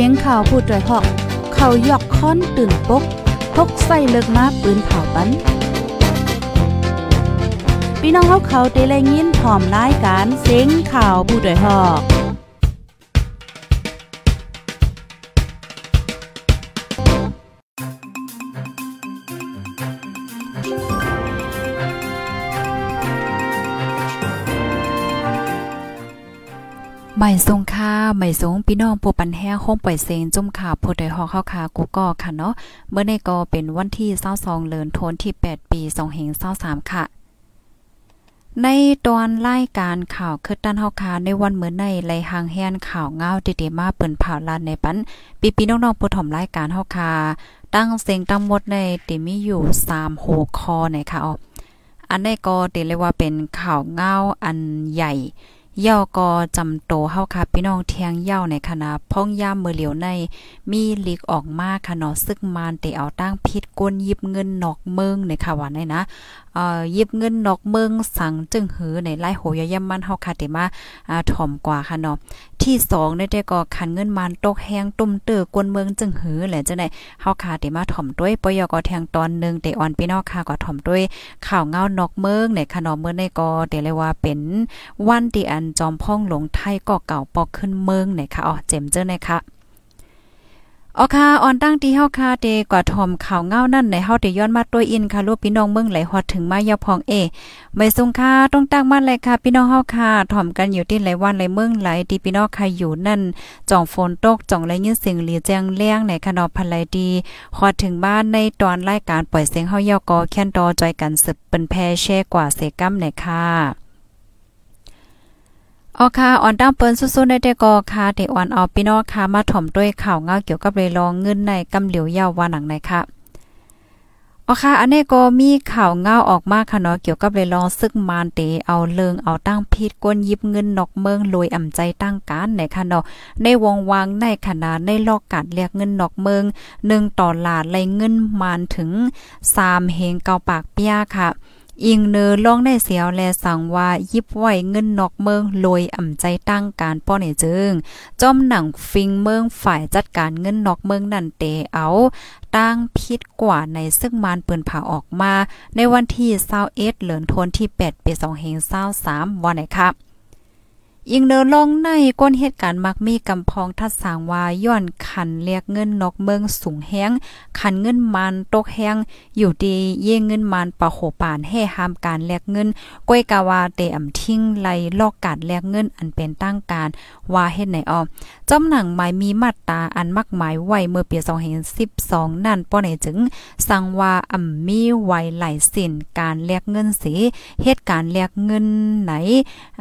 สียงข่าวพูดด้วยหอก เขายอกค้อนตื่นปกพกใส่เลิกมาปืนเผาปันพี่น้องเขาเขาเตะแลยินหอมรายการเสียงข่าวผู้ด้วยหอก ใหม่ทรงค่าใหม่ทรงพี่น้องผู้ปันแห้งคงปล่อยเซงจุ่มข่าวผู้ใดฮอกเข้าคากูก็ค่ะเนาะเมื่อในก็เป็นวันที่22เดือนธันวาคมที่ 8 ปี2523ค่ะ ในตอนรายการข่าวคืดด้านเฮาคาในวันเมื่อในไลหางแฮนข่าวเงาเดๆมาเปิ้นผ่าลานในปันปีปีน้องๆผู้ถ่อมรายการเฮาคาตั้งเสียงตั้งหมดในติมีอยู่3หัวคอในค่ะอ๋ออันนี้ก็เตเรียกว่าเป็นข่าวเงาอันใหญ่ เย่าก็จำโตเฮาค่ะพี่น้องเทียงเย่าในคณะพ้องย่ามมือเหลียวในมีลีกออกมาค่ะเนาะซึกมานเตเอาตั้งพิษก้นยิบเงินนอกเมืองในค่ะว่าในนะ เอ่อยิบเงินนอกเมืองสั่งจึงหือในไล่โหยย่ำมันเฮาค่ะเตมาอ่าถ่อมกว่าค่ะเนาะที่2ได้แต่ก็คันเงินมันตกแห้งตุ่มเตื้อกวนเมืองจึงหือแหละจังได๋เฮาค่ะเตมาถ่อมด้วยปยก็แทงตอนนึงเตออนพี่น้องค่ะก็ถ่อมด้วยข่าวเงานอกเมืองในค่ะเนาะเมื่อในก็เตเลยว่าเป็นวันที่อันจอมพ่องหลงไทยก็เก่าปอกขึ้นเมืองในค่ะอ๋อเจมเจอในค่ะ ออค่ะออนตั้งที่เฮาค่ะเดกว่าทอมข่าวเงานั่นในเฮาได้ย้อนมาตัวอินค่ะลูกพี่น้องเมืองไหลฮอดถึงมายาพองเอไม่ทรงค่าต้องตั้งมาเลยค่ะ พี่น้องเฮาค่ะถอมกันอยู่ที่ไหลวันไหลเมืองไหลที่พี่น้องใครอยู่นั่นจ่องฝนตกจ่องไหลยินเสียงหลีแจ้งแล้งในคณะพันไหลดีฮอดถึงบ้านในตอนรายการปล่อยเสียงเฮายอกอแค่นตอจอยกันสืบเป็นแพรแช่กว่าเสกัมในค่ะ ออค่ะออนตั้งเปิ้นสู้ๆในแต่ก็ค่ะเดออนเอาพี่น้องค่ะมาถ่อมด้วยข่าวเงาเกี่ยวกับเรลองเงินในกำเหลียวยาวว่าหนังในค่ะอ๋อค่ะ อันนี้ก็มีข่าวเงาออกมาค่ะเนาะเกี่ยวกับเรลองซึกมานเตเอาเลิงเอาตั้งพิษก้นยิบเงินนอกเมืองรวยอ่ำใจตั้งการในค่ะเนาะในวงวางในขณะในลอกการเรียกเงินนอกเมือง1ต่อลาดไลเงินมานถึง3เฮงเกาปากเปียค่ะ อิงเนอล่องได้เสียวแลสั่งว่ายิบไหวเงินนอกเมืองลอยอ่ำใจตั้งการป้อในจึงจอมหนังฟิงเมืองฝ่ายจัดการเงินนอกเมืองนั่นเตเอาตั้งพิษกว่าในซึ่งมานปืนผ่าออกมา ในวันที่21เดือนธันวาคมที่ 8 ปี2523วันไหนครับ ยิงเนอลองในก้นเหตุการณ์มักมีกำพองทัดสางว่าย้อนขันเรียกเงินนอกเมืองสูงแห้งขันเงินมันตกแห้งอยู่ดีเย่เงินมันปะโหปานให้ห้ามการแลกเงินก้อยกาวาเตอำทิ้งไลลอกการแลกเงินอันเป็นตั้งการว่าเฮ็ดไหนออจอมหนังหมายมีมาตราอันมักหมายไว้เมื่อปี2012นั่นป้อไหนจึงสั่งว่าอ่ำมีไว้หลายสินการแลกเงินสิเหตุการณ์แลกเงินไหน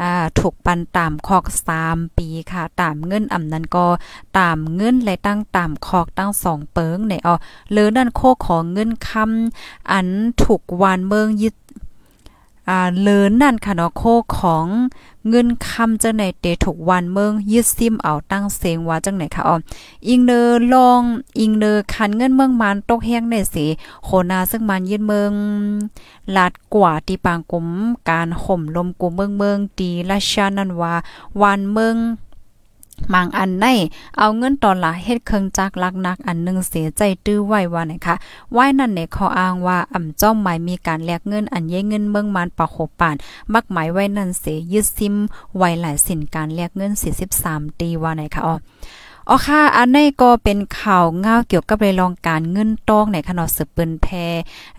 อ่าถูกปันตามคอก3ปีค่ะ ตามเงินอำนั้นก็ตามเงินและตั้งตามคอกตั้ง2เปิงในอ๋อหรือนั่นโคของเงินคำอันถูกวานเมืองยึด อ่าเลินนั่นค่ะเนาะโคของเงินคำจังไหนเตถูกวันเมืองยึดซิมเอาตั้งเสียงว่าจังไหนค่ะอ๋ออิงเนอลองอิงเนอคันเงินเมืองมันตกแห้งในสิโคนาซึ่งมันยึดเมืองลาดกว่าตีปางกุมการห่มลมกุมเมืองเมืองตีราชานันว่าวันเมือง บางอันในเอาเงินตอนลาเฮ็ดเครื่องจักรลักนักอันนึงเสียใจตื้อไว้ว่านะคะไว้นั่นเนี่ยเขาอ้างว่าอ่ำจ้อมหมายมีการแลกเงินอันเย้เงินเมืองมันปะโขปานมักหมายไว้นั่นเสียยึดซิมไว้หลายสินการแลกเงิน43ตีว่าไหนคะอ๋อ อ๋อค่ะ อันนี้ก็เป็นข่าวเงาเกี่ยวกับเรื่องการเงินต้องในคณะสืบเปิ้นแพ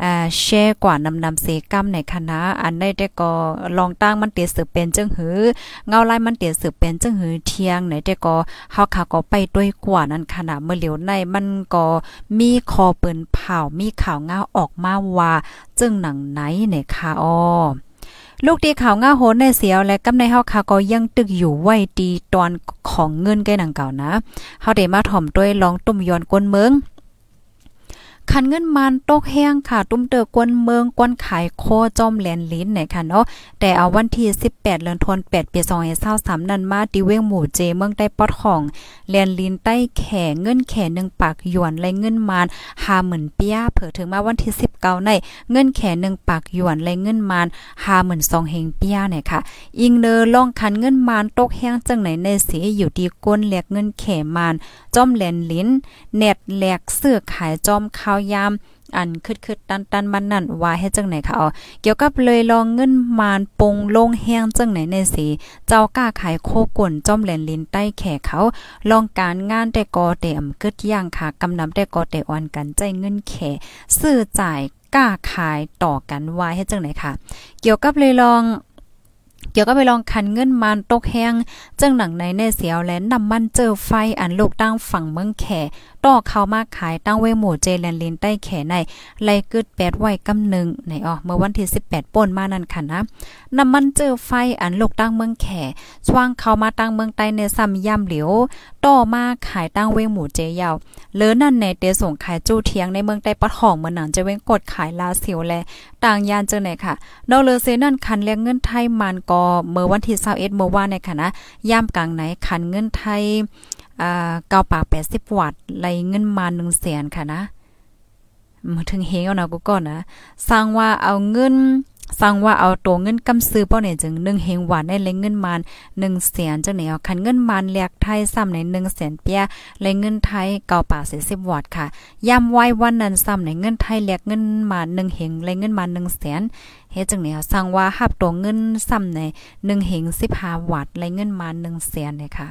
อ่าแชร์กว่านำนำเสกัมในคณะ อันนี้ได้ก็ลองตั้งมันเตียสืบเป็นจังหือเงาไล่มันเตียสืบเป็นจังหือเที่ยงไหนได้ก็เฮาค่ะก็ไปด้วยกว่านั้นขนาดเมื่อเหลียวในมันก็มีคอเปิ้นเผามีข่าวเงาออกมาว่าจึงหนังไหนในค่ะอ้อ ลูกดีข่าวง่าโหนในเสียวและกำในเฮาค่ะก็ยังตึกอยู่ไว้ดีตอนของเงินแก่หนังเก่านะเฮาได้มาถ่อมด้วยลองตุ่มย้อนก้นเมือง คันเงินมันตกแห้งค่ะ ตุ้มเตอกวนเมืองกวนขายโคจอมแหลนลิ้นเนี่ยค่ะเนาะแต่เอาวันที่ 18เดือนธันวาคมปี2023นั้นมาที่เว้งหมู่เจเมืองใต้ปอดของแหลนลิ้นใต้แข่เงินแข่1ปากหยวนและเงินมาน50,000เปียเผิอถึงมาวันที่ 19ในเงินแข่1ปากหยวนและเงินมาน52,000เฮงเปียเนี่ยค่ะ อิงเนอล่องคันเงินมานตกแห้งจังไหนในสีอยู่ดีก้นแหลกเงินแข่มานจอมแหลนลิ้นเน็ตแหลกเสื้อขายจอมข้าวยามอันคึดๆตันๆมันนั่นว่าให้จังไหนค่ะอ๋อเกี่ยวกับเลยลองเงินมานปงลงแห้งจังไหนในสีเจ้ากล้าขายโคก่นจอมแหลนลินใต้แขกเขาลองการงานแต่กอเตอมกึดย่างค่ะกำนำแต่กอเตอ่อนกันใจเงินแขซื้อจ่ายกล้าขายต่อกันไว้ให้จังไหนค่ะ เกี่ยวกับเลยลอง เกี่ยวก็ไปลองคันเงินมันตกแห้งจังหนังในในเสียวแลนนำมันเจอไฟอันลูกตั้งฝั่งเมืองแขต่อเข้ามาขายตั้งเวหมู่เจแลนลินใต้แขในไลกึดแปดไว้กำหนึ่งในอ๋อเมื่อวันที่18ป่นมานั่นค่ะนะนำมันเจอไฟอันลูกตั้งเมืองแขช่วงเข้ามาตั้งเมืองใต้ในซ้ำย่ำเหลียวต่อมาขายตั้งเวหมู่เจยาวเลือนั่นในเตส่งขายจู้เทียงในเมืองใต้ปัดห้องเมื่อนังจะเว้งกดขายลาเสียวแล ต่างยานเจอไหนค่ะนอเลเซนั่นคันเรียกเงินไทยมันก็เมื่อวันที่21เมื่อวานในค่ะนะย่ำกลางไหนคันเงินไทยอ่าเก้าปาก80 วัตต์ไหลเงินมา1แสนค่ะนะมาถึงเฮงเอานะกูก่อนนะสร้างว่าเอาเงิน สั่งว่าเอาตัวเงินกำซื้อป้อเนี่ยจึง1เฮงหวานได้เลยเงินมาน1แสนจังไหนเอาคันเงินมานแลกไทยซ้ำใน1แสนเปียเลยเงินไทยเก้าป่าก40วัตค่ะย้ำไว้วันนั้นซ้ำในเงินไทยแลกเงินมา1เฮงเลยเงินมา1แสนเฮ็ดจังไหนเอาสั่งว่าหับตัวเงินซ้ำใน1เฮง15วัตเลยเงินมา1แสนเนี่ยค่ะ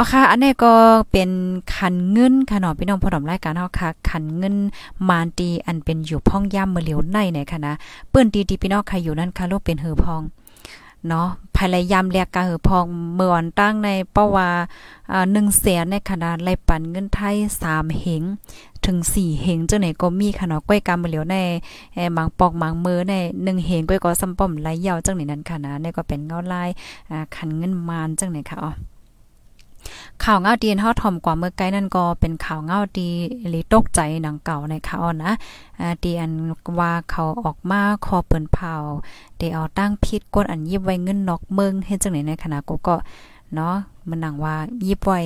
อ๋อค่ะ อันนี้ก็เป็นขันเงินค่ะเนาะพี่น้องผู้ดำรายการเฮาค่ะขันเงินมานตีอันเป็นอยู่พ่องย่ำมือเหลียวในไหนค่ะนะเปิ้นตีที่พี่น้องค่ะอยู่นั่นค่ะโลกเป็นเหือพองเนาะภายในยามแลกกะเหือพองเมื่อวันตั้งในเป้าว่าอ่า1แสนในขนาดไรปันเงินไทย3เหงถึง4เหงเจังไหนก็มีค่ะเนาะก้อยกำมือเหลียวในแอบางปอกบางมือใน1เหงก้อยก็ซ้ำป้อมไหลยาวจังไหนนั้นค่ะนะนี่ก็เป็นเงาลายอ่าขันเงินมานจังไหนค่ะอ๋อ ข่าวเงาดีนเฮาถ่อมกว่าเมื่อไกลนั่นก็เป็นข่าวเงาดีหรือตกใจหนังเก่าในข่าวนะดีอันว่าเขาออกมาคอเปิ้นเผาเดเอาตั้งพิษกดอันยิบไว้เงินนอกเมืองเฮ็ดจังได๋ในขณะกูก็เนาะมันหนังว่ายิบไว้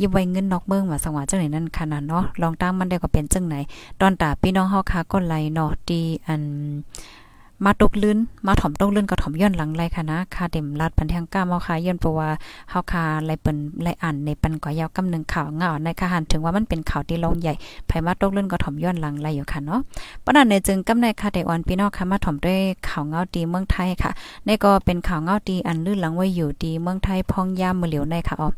ยิบไว้เงินนอกเมืองว่าสังว่าจังไหนนั่นขนาดเนาะลองตั้งมันได้ก็เป็นจังไหนตอนตาพี่น้องเฮาค่ะก็ไลเนาะดีอัน มาตกลื่นมาถ่อมตกลื่นก็ถ่อมย้อนหลังไรค่ะนะค่ะเต็มรัดปันทางก้าเมาค่ะย้อนเพราะว่าเฮาคาไรเปิ้นไรอ่านในปันก่อยาวกำนึงข่าวเงาในค่ะหันถึงว่ามันเป็นข่าวที่ลงใหญ่ไผมาตกลื่นก็ถ่อมย้อนหลังไรอยู่ค่ะเนาะปนันในจึงกำในค่ะได้ออนพี่น้องค่ะมาถ่อมด้วยข่าวเงาดีเมืองไทยค่ะนี่ก็เป็นข่าวเงาดีอันลื่นหลังไว้อยู่ดีเมืองไทยพองยามมือเหลียวในค่ะอ๋อ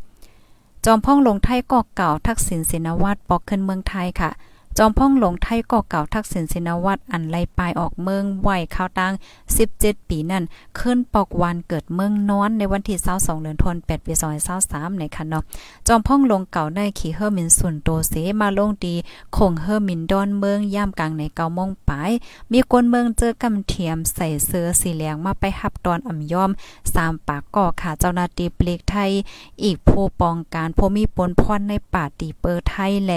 จอมพ่องลงไทยกอกเก่าทักษิณศินวัตรปอกขึ้นเมืองไทยค่ะ จอมพ่องหลงไทยก่อเก่าทักษิณสินวัตรอันไล่ปลายออกเมืองไหวข้าวตัง17 ปีนั่นขึ้นปอกวันเกิดเมืองนอนในวันที่22เดือนธันวาคมปี2023ในค่ะเนาะจอมพ่องลงเก่าได้ขี่เฮอร์มินส่วนโตเสมาลงดีคงเฮอร์มินดอนเมืองย่ามกลางในเกาโมงปลายมีคนเมืองเจอกำเทียมใส่เสื้อสีเหลืองมาไปหับตอนอ่ำยอม3ปากก่อค่ะเจ้าหน้าที่เปลกไทย อีกผู้ปองการผู้มีปนพรในป่าตีเปอร์ไทยแล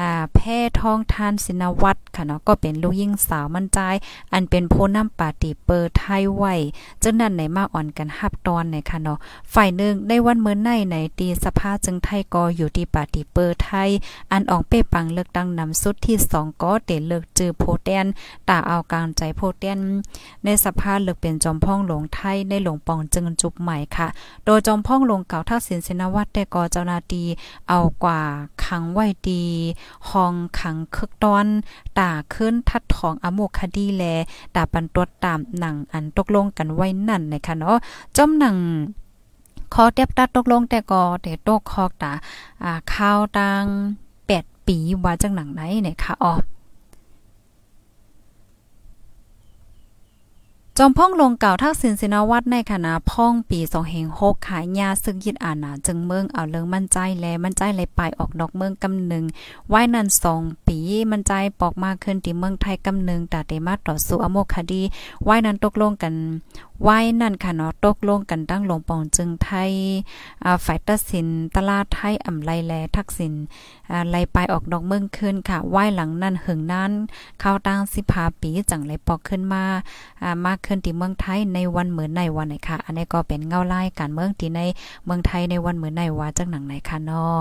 อ่าแพ่ทองทานสินวัตรค่ะเนาะก็เป็นลูกยิ่งสาวมั่นใจ อันเป็นผู้นำปาติเปิดไทยไว้จังนั้นไหนมาอ่อนกันฮับตอนในค่ะเนาะฝ่ายหนึ่งในวันเมื่อในในตีสภาจึงไทยก็อยู่ที่ปาติเปิดไทย อันออกเป้ปังเลือกตั้งนำสุดที่2ก็เตเลือกจือโพแตนตาเอากลางใจโพแตนในสภาเลือกเป็นจอมพ่องหลวงไทยในหลวงปองจึงจุบใหม่ค่ะ โดยจอมพ่องหลวงเก่าทักษิณสินวัตรแต่ก็เจ้านาที่เอากว่าขังไว้ดีห้องขังคึกตอนตาขึ้นทัดทองอโมคดีแลตาปันตัวตามหนังอันตกลงกันไว้นั่นนะคะเนาะจอมหนังคอเต็บตัดตกลงแต่ก็แต่ตกคอกตาอ่าข้าวตัง8ปีว่าจังหนังไหนเนี่ยค่ะอ๋อ จอมพ่องลงเก่าทักษิณสินวัตรในคณะพ่องปี2เหง6ขายยาซึ่งยึดอาณาจึงเมืองเอาเลิงมั่นใจแลมั่นใจเลยไปออกดอกเมืองกำนึงไว้นั่น2ปี มันใจปอกมากขึ้นที่เมืองไทยกำนึงตาเตมาต่อสู้อโมคดีไว้นั้นตกลงกันไว้นั่นค่ะเนาะตกลงกันตั้งหลวงปองจึงไทยฝ่ายตัดสินตลาดไทยอ่ำไลแลทักษิณไลไปออกนอกเมืองขึ้นค่ะไว้หลังนั้นหึงนั้นเข้าตั้ง15ปีจังไลปอกขึ้นมามากขึ้นที่เมืองไทยในวันเหมือนในวันไหนค่ะ อันนี้ก็เป็นเงาไล่การเมืองที่ในเมืองไทยในวันเหมือนในว่าจังหนังไหนค่ะเนาะ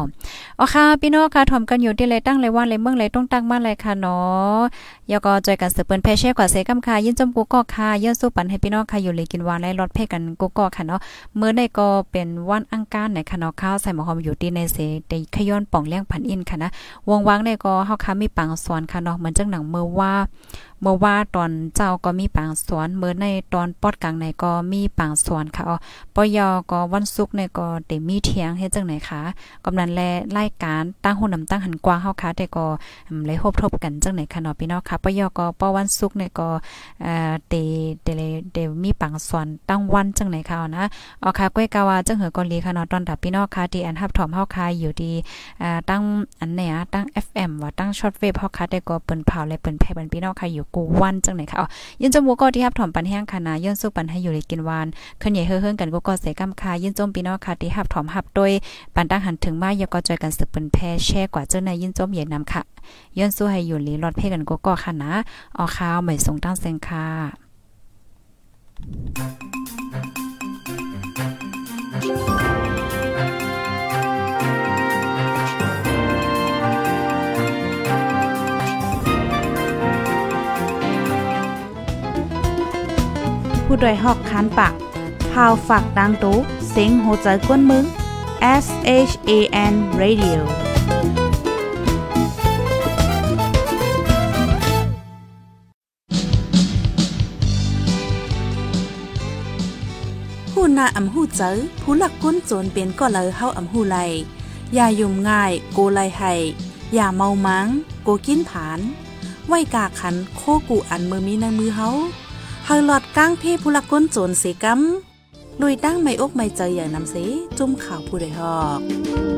อ๋อค่ะพี่น้องค่ะถ่มกันอยู่ที่เลยตั้งเลยว่าเลยเมืองเลยต้องตั้งมาเลยค่ะเนาะยก็จอยกันสืบเปิ้นแพเช่กว่าเสกำค่ะยินจมกูก็ค่ะยินสู้ปันให้พี่น้องค่ะอยู่เลยกินวานและรถเพ่กันกูก็ค่ะเนาะเมื่อในก็เป็นวันอังคารในค่ะเนาะข้าวใส่หมอหอมอยู่ที่ในเสได้ขย้อนป่องเลี้ยงผันอินค่ะนะวงวังในก็เฮาค่ะมีปังสอนค่ะเนาะเหมือนจังหนังเมื่อว่า เมื่อว่าตอนเจ้าก็มีปางสวนเมื่อในตอนปอดกลางในก็มีปางสวนค่ะอ๋อปยอก็วันศุกร์ในก็ได้มีเถียงเฮ็ดจังไหนคะกำนันแลรายการตั้งหุ่นนำตั้งหันกว้างเฮาค่ะแต่ก็เลยพบทบกันจังไหนค่ะเนาะพี่น้องค่ะปยก็ปอวันศุกร์ในก็เอ่อเตเตเดมีปางสวนตั้งวันจังไหนค่ะนะอ๋อค่ะก้อยกาวาจังเหือก็ลีค่ะเนาะตอนดับพี่น้องค่ะที่อันทับถอมเฮาค่ะอยู่ดีอ่าตั้งอันไหนอะตั้ง FM ว่าตั้งช็อตเวฟเฮาค่ะแต่ก็เปิ้นเผาและเปิ้นแพ่บันพี่น้องค่ะอยู่กูวันจังไหนค่ะอ๋อยินจมูกก็ที่รับถอมปันแห้งค่ะนะย้อนสู้ปันให้อยู่ในกินวานขึ้นใหญ่เฮือๆกันก็ก็เสกำคายินจมพี่น้องค่ะที่รับถอมหับโดยปันตั้งหันถึงมายก็จอยกันสืบเปิ้นแพ่แช่กว่าเจ้าในยินจมใหญ่นำค่ะย้อนสู้ให้อยู่ลีรอดเพ่กันก็ก็ค่ะนะออข้าวใหม่ส่งตั้งเซงค่ะ ผู้ดยหอกคานปากพาวฝากดังตู้เซ็งโหใจกวนมึง S H A N Radio ผู้นาอำหูเจอผู้หลักก้นโจรเป็นก็เลยเฮาอำหูไลอย่ายุ่มง่าย โกไลให้อย่าเมามังโกกินผาน ไว้กาขันโคกูอันมือมีในมือเฮา เฮาหลอดก้างพี่ผู้ลักก้นโจรสีกำลุยตั้งไม่อกไม่ใจอย่างนำสีจุ่มข่าวผู้ใดหอก